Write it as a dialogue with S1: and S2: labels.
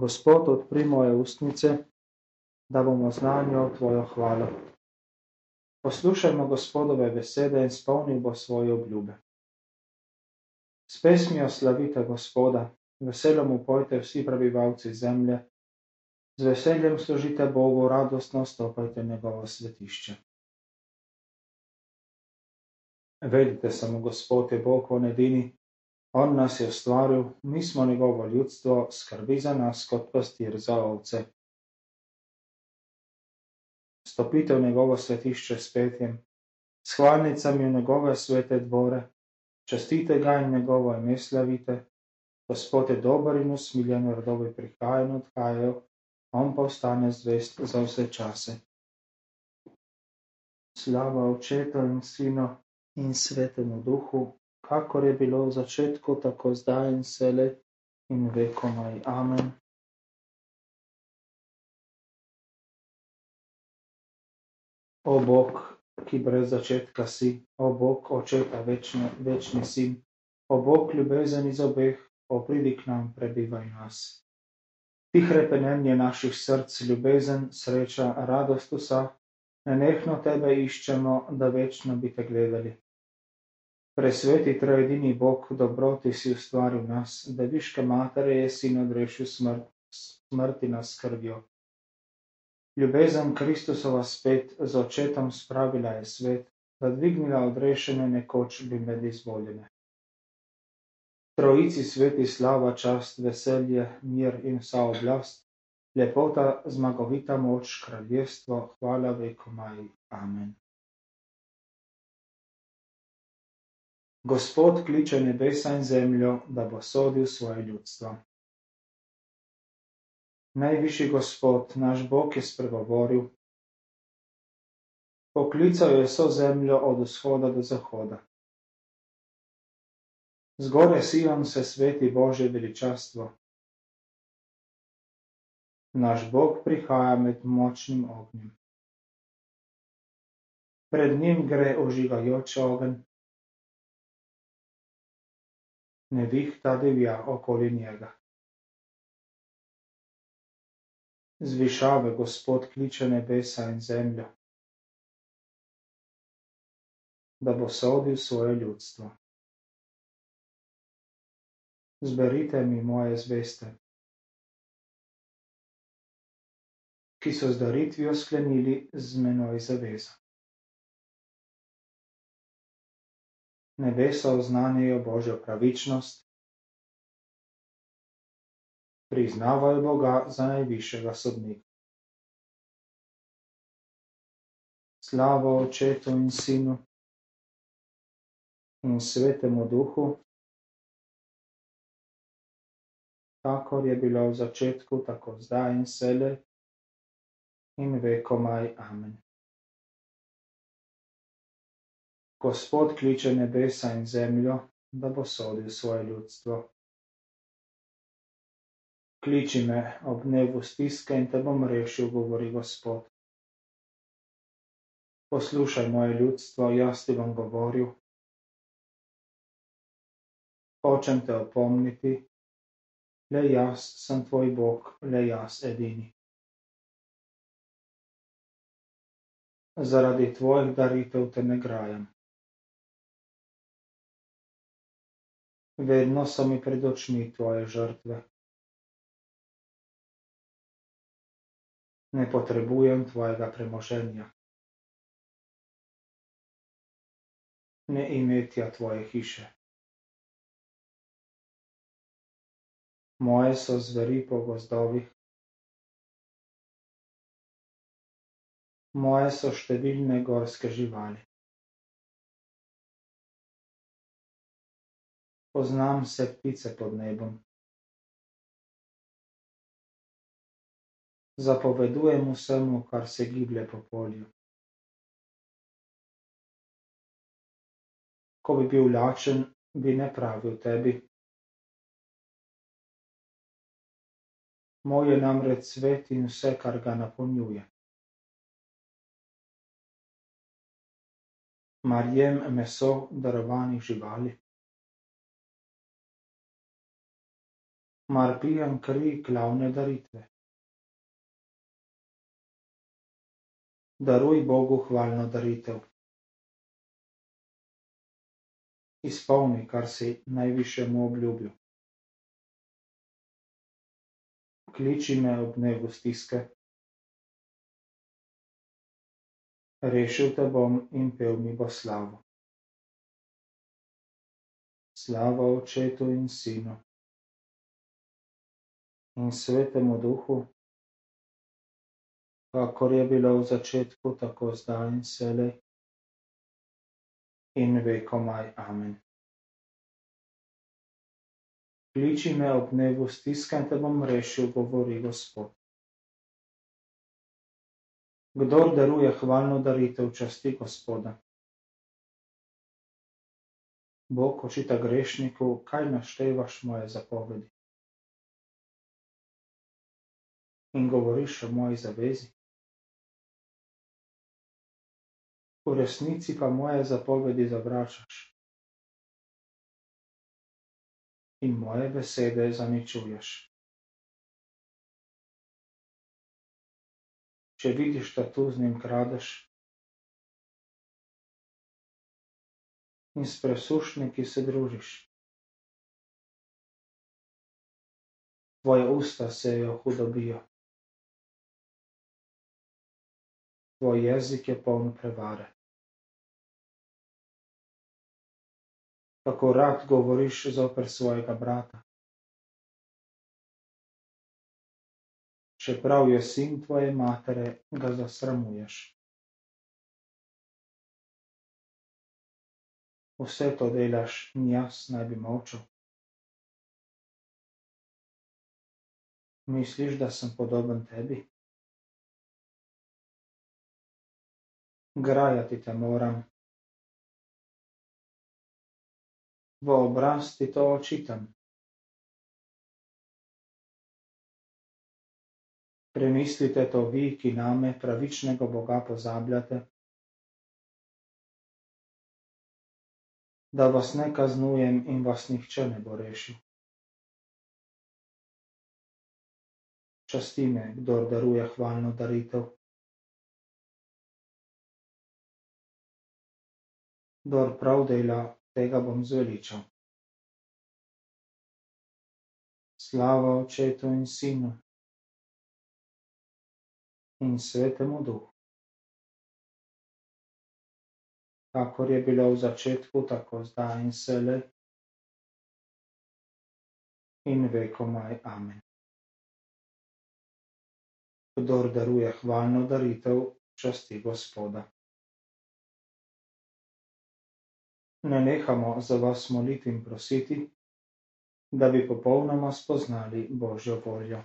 S1: Gospod, odpri moje ustnice, da bomo znanjo tvojo hvalo. Poslušajmo gospodove besede in spolnil bo svoje obljube. S pesmijo slavite Gospoda, veselo mu pojte vsi prebivalci zemlje, z veseljem služite Bogu, radostno stopajte njegovo svetišče. Vedite samo, Gospod je Bog on edini, on nas je ustvaril, mi smo njegovo ljudstvo, skrbi za nas kot pastir za ovce. Stopite v njegovo svetišče s petjem, s hvalnicami v njegove svete dvore, častite ga in njegovo ime slavite. Gospod je dober in usmiljen, rodovi prihajajo in odhajajo, on pa ostane zvest za vse čase. Slava očetu in sinu in svetemu duhu, kakor je bilo v začetku, tako zdaj in sele in vekomaj. Amen. O Bog, ki brez začetka si, o Bog, očeta večni, večni sin, o Bog, ljubezen iz obeh, opridi k nam, prebivaj nas. Ti hrepenenje naših src, ljubezen, sreča, radost vsa, nenehno tebe iščemo, da večno bi te gledali. Presveti trojedini Bog, dobroti si ustvaril nas, da viške matere je sin odrešil smrt, smrti nas krvjo. Ljubezen Kristusova spet z očetom spravila je svet, da dvignila odrešene nekoč bi med izvoljene. Trojici sveti slava, čast, veselje, mir in vsa oblast, lepota, zmagovita moč, kraljestvo, hvala vekomaj. Amen. Gospod kliče nebesa in zemljo, da bo sodil svoje ljudstvo. Najvišji Gospod, naš Bog je spregovoril. Poklical je vso zemljo od vzhoda do zahoda. Zgore Sion se sveti Božje veličastvo. Naš Bog prihaja med močnim ognjem. Pred njim gre ožigajoč ogen. Nevihta divja okoli njega. Z višave Gospod kliče nebesa in zemljo, da bo sodil svoje ljudstvo. Zberite mi moje zveste, ki so z daritvijo sklenili z menoj zavezo. Nebesa oznanjajo Božjo pravičnost, priznavajo Boga za najvišjega sodnika. Slava Očetu in Sinu in Svetemu Duhu, kakor je bilo v začetku, tako zdaj in sele in vekomaj. Amen. Gospod kliče nebesa in zemljo, da bo sodil svoje ljudstvo. Kliči me ob dnevu stiske in te bom rešil, govori Gospod. Poslušaj moje ljudstvo, jaz ti bom govoril. Hočem te opomniti, le jaz sem tvoj Bog, le jaz edini. Zaradi tvojih daritev te ne grajam. Vedno so mi pred očmi tvoje žrtve. ne potrebujem tvojega premoženja. Ne imetja tvoje hiše. Moje so zveri po gozdovih. Moje so številne gorske živali. Poznam vse ptice pod nebom. zapovedujem vsemu, kar se giblje po polju. Ko bi bil lačen, bi ne pravil tebi. Moj je namreč svet in vse, kar ga napolnjuje. Mar jem meso darovanih živali? Mar pijem kri glavne daritve. Daruj Bogu hvalno daritev. Izpolni, kar si najvišjemu obljubil. Kliči me ob dnevu stiske. Rešil te bom in pel mi bo slavo. Slava Očetu in Sinu in Svetemu Duhu, kakor je bilo v začetku, tako zdaj in vselej in vekomaj. Amen. Kliči me ob dnevu stiske in te bom rešil, govori Gospod. Kdor daruje hvalno daritev, časti Gospoda. Bog očita grešniku, kaj naštevaš moje zapovedi. In govoriš o moji zavezi. V resnici pa moje zapovedi zavračaš. In moje besede zaničuješ. če vidiš, da tu z njim kradeš. In s presušniki se družiš. Tvoje usta sejo hudobijo. Tvoj jezik je poln prevare. Kako rad govoriš zoper svojega brata. čeprav je sin tvoje matere, ga zasramuješ. Vse to delaš in jaz naj bi molčal. Misliš, da sem podoben tebi? Grajati te moram. V obraz ti to očitam. Premislite to vi, ki name, pravičnega Boga, pozabljate, da vas ne kaznujem in vas nihče ne bo rešil. Časti me, kdor daruje hvalno daritev. Kdor prav dela, tega bom zveličal. Slava Očetu in Sinu in Svetemu Duhu. Kakor je bilo v začetku, tako zdaj in vselej in vekomaj. Amen. Kdor daruje hvalno daritev, časti Gospoda. Ne nehamo za vas moliti in prositi, da bi popolnoma spoznali Božjo voljo.